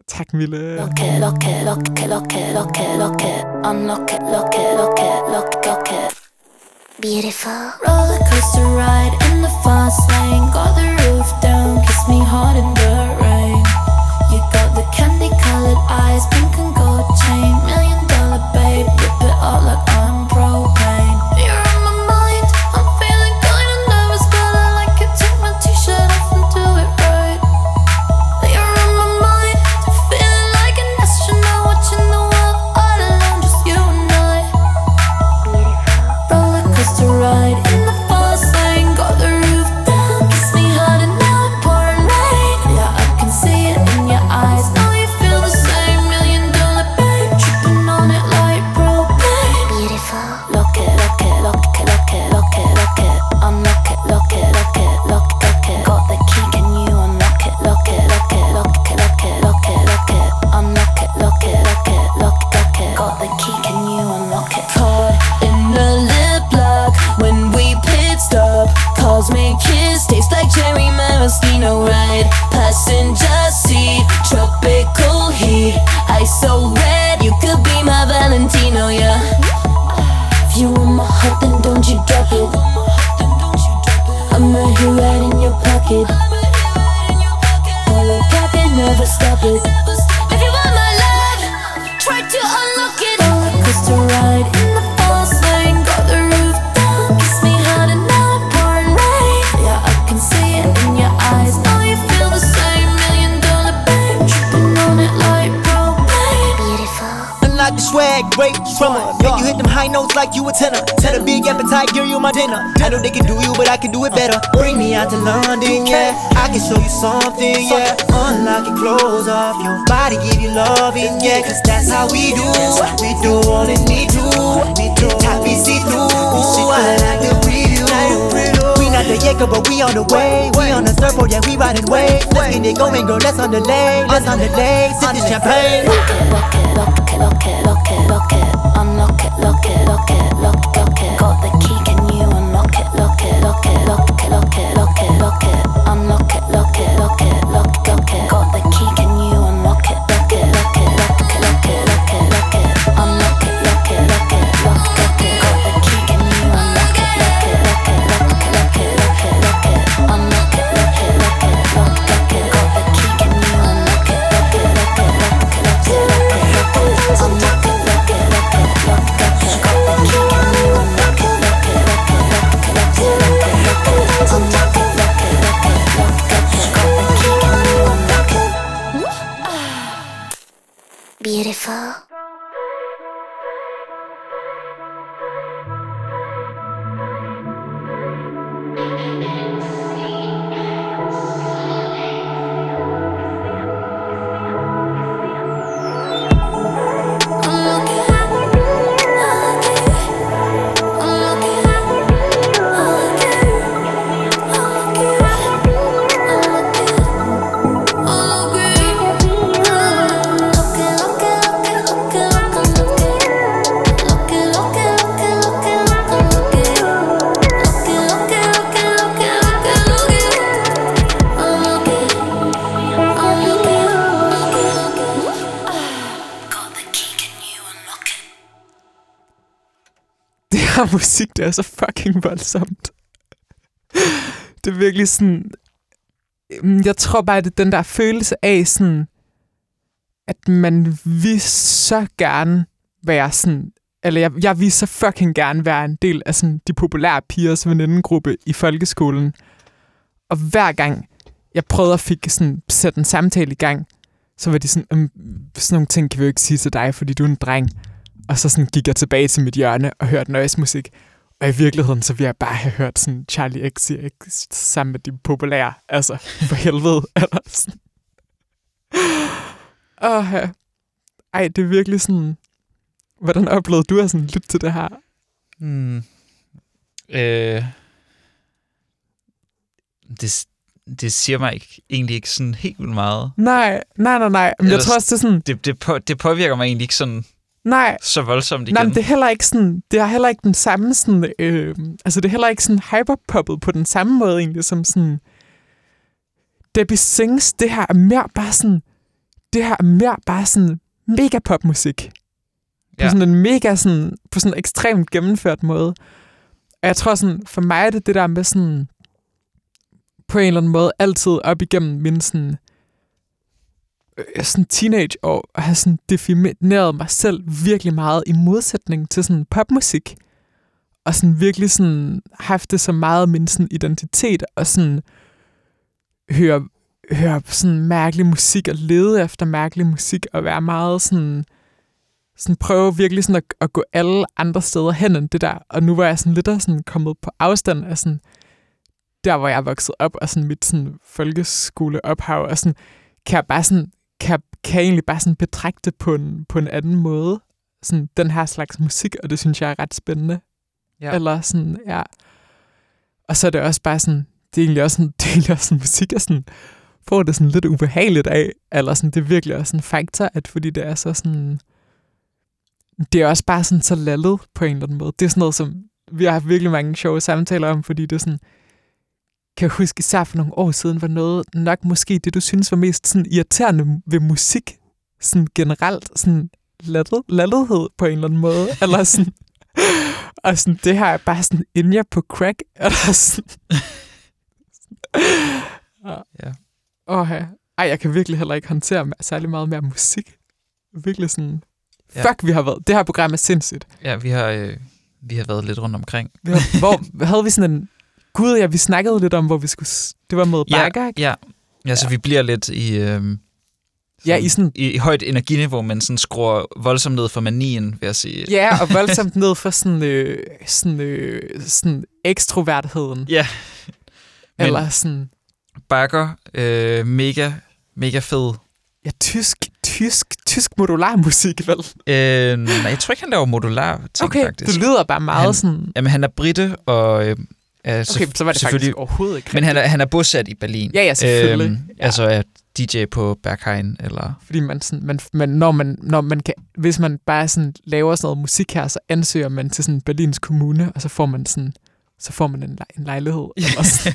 [SPEAKER 2] Tak, Mille.
[SPEAKER 3] Lock it, lock it, lock it, lock it, lock it, lock it. Unlock it, lock it, lock it, lock it, lock it. Beautiful. Roller coaster ride in the fast lane. Got the roof down, kiss me hard in maraschino ride. Passenger seat, tropical heat. Ice so red, you could be my Valentino, yeah. If you want my heart, then don't you drop it. I'm I'ma right in your pocket. All I got can never stop it. You
[SPEAKER 6] hit them high notes like you a tenor. Tell a big appetite, give you my dinner. I know they can do you, but I can do it better. Bring me out to London, yeah. I can show you something, yeah. Unlock your clothes off your body, give you loving, yeah. Cause that's how we do. We do all it need to. We do happy see through. I like the preview. We not the Jacob, but we on the way. We on the surfboard, oh, yeah, we riding waves. Let's get it going, girl. Let's on the lane. Let's on the lane. Sip the champagne.
[SPEAKER 3] Lock it, lock it, lock it, lock it, lock it, unlock it, lock it, lock it, lock it, lock it.
[SPEAKER 2] Voldsomt. Det er virkelig sådan... Mm, jeg tror bare, det er den der følelse af sådan, at man vil så gerne være sådan, eller jeg, jeg vil så fucking gerne være en del af sådan de populære pigers venindegruppe i folkeskolen. Og hver gang jeg prøvede at fik sådan, sætte en samtale i gang, så var de sådan, "Øhm, sådan nogle ting kan vi jo ikke sige til dig, fordi du er en dreng. Og så sådan gik jeg tilbage til mit hjørne og hørte noise musik. Og i virkeligheden, så ville jeg bare have hørt sådan Charlie XCX sammen med de populære. Altså, for helvede. Eller sådan. Åh, ja. Ej, det er virkelig sådan... Hvordan oplevede du at sådan lytte til det her?
[SPEAKER 1] Hmm. Øh, det, det siger mig ikke, egentlig ikke sådan helt vildt meget.
[SPEAKER 2] Nej, nej, nej, nej. Men jeg
[SPEAKER 1] Ellers-
[SPEAKER 2] tror også, det er sådan...
[SPEAKER 1] Det, det, på, det påvirker mig egentlig ikke sådan
[SPEAKER 2] Nej,
[SPEAKER 1] så voldsomt igen.
[SPEAKER 2] Nej, men det er heller ikke sådan, det er heller ikke den samme sådan, øh, altså det er heller ikke sådan hyperpoppet på den samme måde egentlig, som sådan, Debbie Sings, det her er mere bare sådan, det her er mere bare sådan mega popmusik. På
[SPEAKER 1] Ja.
[SPEAKER 2] sådan en mega sådan, på sådan en ekstremt gennemført måde. Og jeg tror sådan, for mig er det det der med sådan, på en eller anden måde, altid op igennem min sådan, sådan teenage år og have sådan defineret mig selv virkelig meget i modsætning til sådan popmusik. Og sådan virkelig sådan haft det så meget min sådan identitet og sådan høre, høre sådan mærkelig musik og lede efter mærkelig musik og være meget sådan sådan prøve virkelig sådan at, at gå alle andre steder hen end det der. Og nu var jeg sådan lidt af sådan kommet på afstand af sådan der, hvor jeg er vokset op, og sådan mit sådan folkeskoleophav, og sådan kan jeg bare sådan kan, kan egentlig bare sådan betragte det på en, på en anden måde. Sådan den her slags musik, og det synes jeg er ret spændende.
[SPEAKER 1] Ja.
[SPEAKER 2] Eller sådan, ja. Og så er det også bare sådan, det er egentlig også sådan, det er egentlig også sådan musik, jeg sådan, får det sådan lidt ubehageligt af, eller sådan, det er virkelig også en faktor, at fordi det er så sådan, det er også bare sådan så lallet på en eller anden måde. Det er sådan noget, som vi har haft virkelig mange sjove samtaler om, fordi det er sådan, kan huske især for nogle år siden, var noget nok måske det, du synes var mest sådan irriterende ved musik, sådan generelt, sådan lattet, lattethed på en eller anden måde, eller sådan, og sådan, det her er bare sådan, inden jeg på crack, eller sådan,
[SPEAKER 1] Ja.
[SPEAKER 2] Åh, ja. Ej, jeg kan virkelig heller ikke håndtere særlig meget mere musik. Virkelig sådan...
[SPEAKER 1] Ja.
[SPEAKER 2] Fuck, vi har været... Det her program er sindssygt.
[SPEAKER 1] Ja, vi har, øh, vi har været lidt rundt omkring.
[SPEAKER 2] Vi har, hvor havde vi sådan en... Gud, ja, vi snakkede lidt om, hvor vi skulle... Det var med
[SPEAKER 1] Ja,
[SPEAKER 2] Bakker, ikke?
[SPEAKER 1] Ja, ja så vi bliver lidt i, øh,
[SPEAKER 2] Ja, i sådan...
[SPEAKER 1] i, i højt energiniveau, men sådan skruer voldsomt ned for manien, vil jeg sige.
[SPEAKER 2] Ja, og voldsomt ned for sådan, øh, sådan, øh, sådan ekstrovertheden.
[SPEAKER 1] Ja. Men-
[SPEAKER 2] Eller sådan...
[SPEAKER 1] Bakker, øh, mega, mega fed.
[SPEAKER 2] Ja, tysk, tysk, tysk modularmusik, vel?
[SPEAKER 1] Øh, nej, jeg tror ikke, han laver modular ting,
[SPEAKER 2] Okay,
[SPEAKER 1] faktisk.
[SPEAKER 2] det lyder bare meget
[SPEAKER 1] Han-
[SPEAKER 2] sådan...
[SPEAKER 1] Jamen, han er britte, og øh, er
[SPEAKER 2] Okay, så var det faktisk overhovedet ikke
[SPEAKER 1] Men han er, han er bosat i Berlin.
[SPEAKER 2] Ja, ja, selvfølgelig.
[SPEAKER 1] Øhm,
[SPEAKER 2] Ja.
[SPEAKER 1] Altså er DJ på Berghain, eller...
[SPEAKER 2] Fordi man, sådan, man, man, når man, når man kan, hvis man bare sådan laver sådan noget musik her, så ansøger man til sådan Berlins kommune, og så får man sådan, så får man en, lej- en lejlighed. Eller sådan.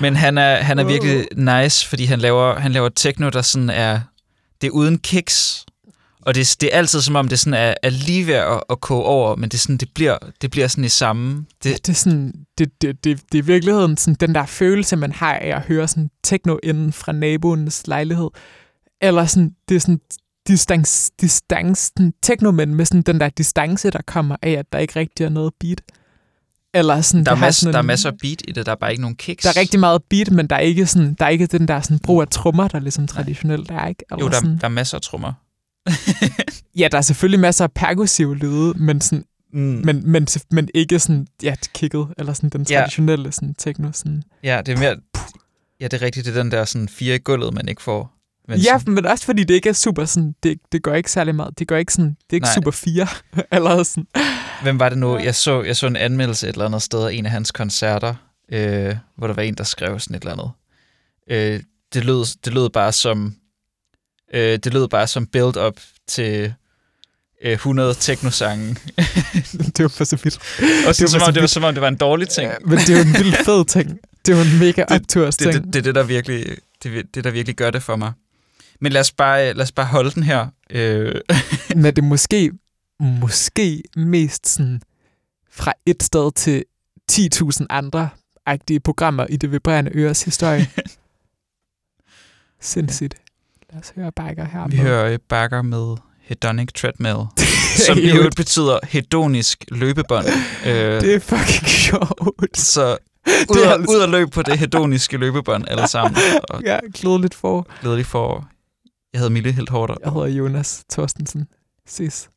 [SPEAKER 1] Men han er, han er virkelig nice, fordi han laver, han laver techno, der sådan er... Det er uden kicks, og det, er- det er altid som om, det sådan er, er lige ved at, at koge over, men det, er sådan, det, bliver, det bliver sådan i samme...
[SPEAKER 2] Det,
[SPEAKER 1] Det,
[SPEAKER 2] det, er sådan, det, det, det, det er i virkeligheden sådan, den der følelse, man har af at høre sådan techno inden fra naboens lejlighed. Eller sådan, det er sådan distance, distance sådan technomænd med sådan den der distance, der kommer af, at der ikke rigtig er noget beat. Eller sådan,
[SPEAKER 1] der, er masser,
[SPEAKER 2] sådan
[SPEAKER 1] der er
[SPEAKER 2] en-
[SPEAKER 1] masser af beat i det, der er bare ikke nogen kicks.
[SPEAKER 2] Der er rigtig meget beat, men der er ikke, sådan, der er ikke den der sådan, brug af trommer, der ligesom traditionelt er, ikke? Eller
[SPEAKER 1] Jo, der,
[SPEAKER 2] sådan,
[SPEAKER 1] der er masser af trommer.
[SPEAKER 2] ja, der er selvfølgelig masser af perkussive lyde, men, sådan,
[SPEAKER 1] Mm.
[SPEAKER 2] men, men, men ikke sådan, ja, kicket, eller sådan den
[SPEAKER 1] Ja.
[SPEAKER 2] traditionelle sådan, techno. Sådan.
[SPEAKER 1] Ja, det er mere... Ja, det er rigtigt. Det er den der sådan fire i gulvet, man ikke får. Men
[SPEAKER 2] Ja,
[SPEAKER 1] sådan,
[SPEAKER 2] men også fordi det ikke er super sådan, det, det gør ikke særlig meget, det gør ikke sådan, det er ikke
[SPEAKER 1] Nej.
[SPEAKER 2] super fire, eller sådan.
[SPEAKER 1] Hvem var det nu? Jeg så, jeg så en anmeldelse et eller andet sted af en af hans koncerter, øh, hvor der var en, der skrev sådan et eller andet. Øh, det, lød, det lød bare som øh, det lød bare som build-up til øh, 100 teknosange.
[SPEAKER 2] det var for så vidt.
[SPEAKER 1] Og sådan,
[SPEAKER 2] var
[SPEAKER 1] som
[SPEAKER 2] så
[SPEAKER 1] om, det var som om, det var en dårlig ting.
[SPEAKER 2] Ja, men det er jo en vild fed ting. Det er jo en mega opturs
[SPEAKER 1] Det,
[SPEAKER 2] ting.
[SPEAKER 1] det, det, er det, der virkelig, det, det, der virkelig gør det for mig. Men lad os bare, lad os bare holde den her. Øh,
[SPEAKER 2] Men det måske, måske mest sådan fra et sted til 10.000 andre agtige programmer i det vibrerende øres historie. Sindssygt. Lad os høre Biker her.
[SPEAKER 1] vi hører øh, Bakker med Hedonic Treadmill, som
[SPEAKER 2] I øvrigt
[SPEAKER 1] betyder hedonisk løbebånd. Øh,
[SPEAKER 2] Det er fucking sjovt.
[SPEAKER 1] Så ud,
[SPEAKER 2] Det er
[SPEAKER 1] og,
[SPEAKER 2] altså-
[SPEAKER 1] ud og løb på det hedoniske løbebånd alle sammen. Og
[SPEAKER 2] Ja, glædeligt for.
[SPEAKER 1] glædelig for... Jeg hedder Mille helt hårdt.
[SPEAKER 2] Jeg hedder Jonas Thorstensen. Ses.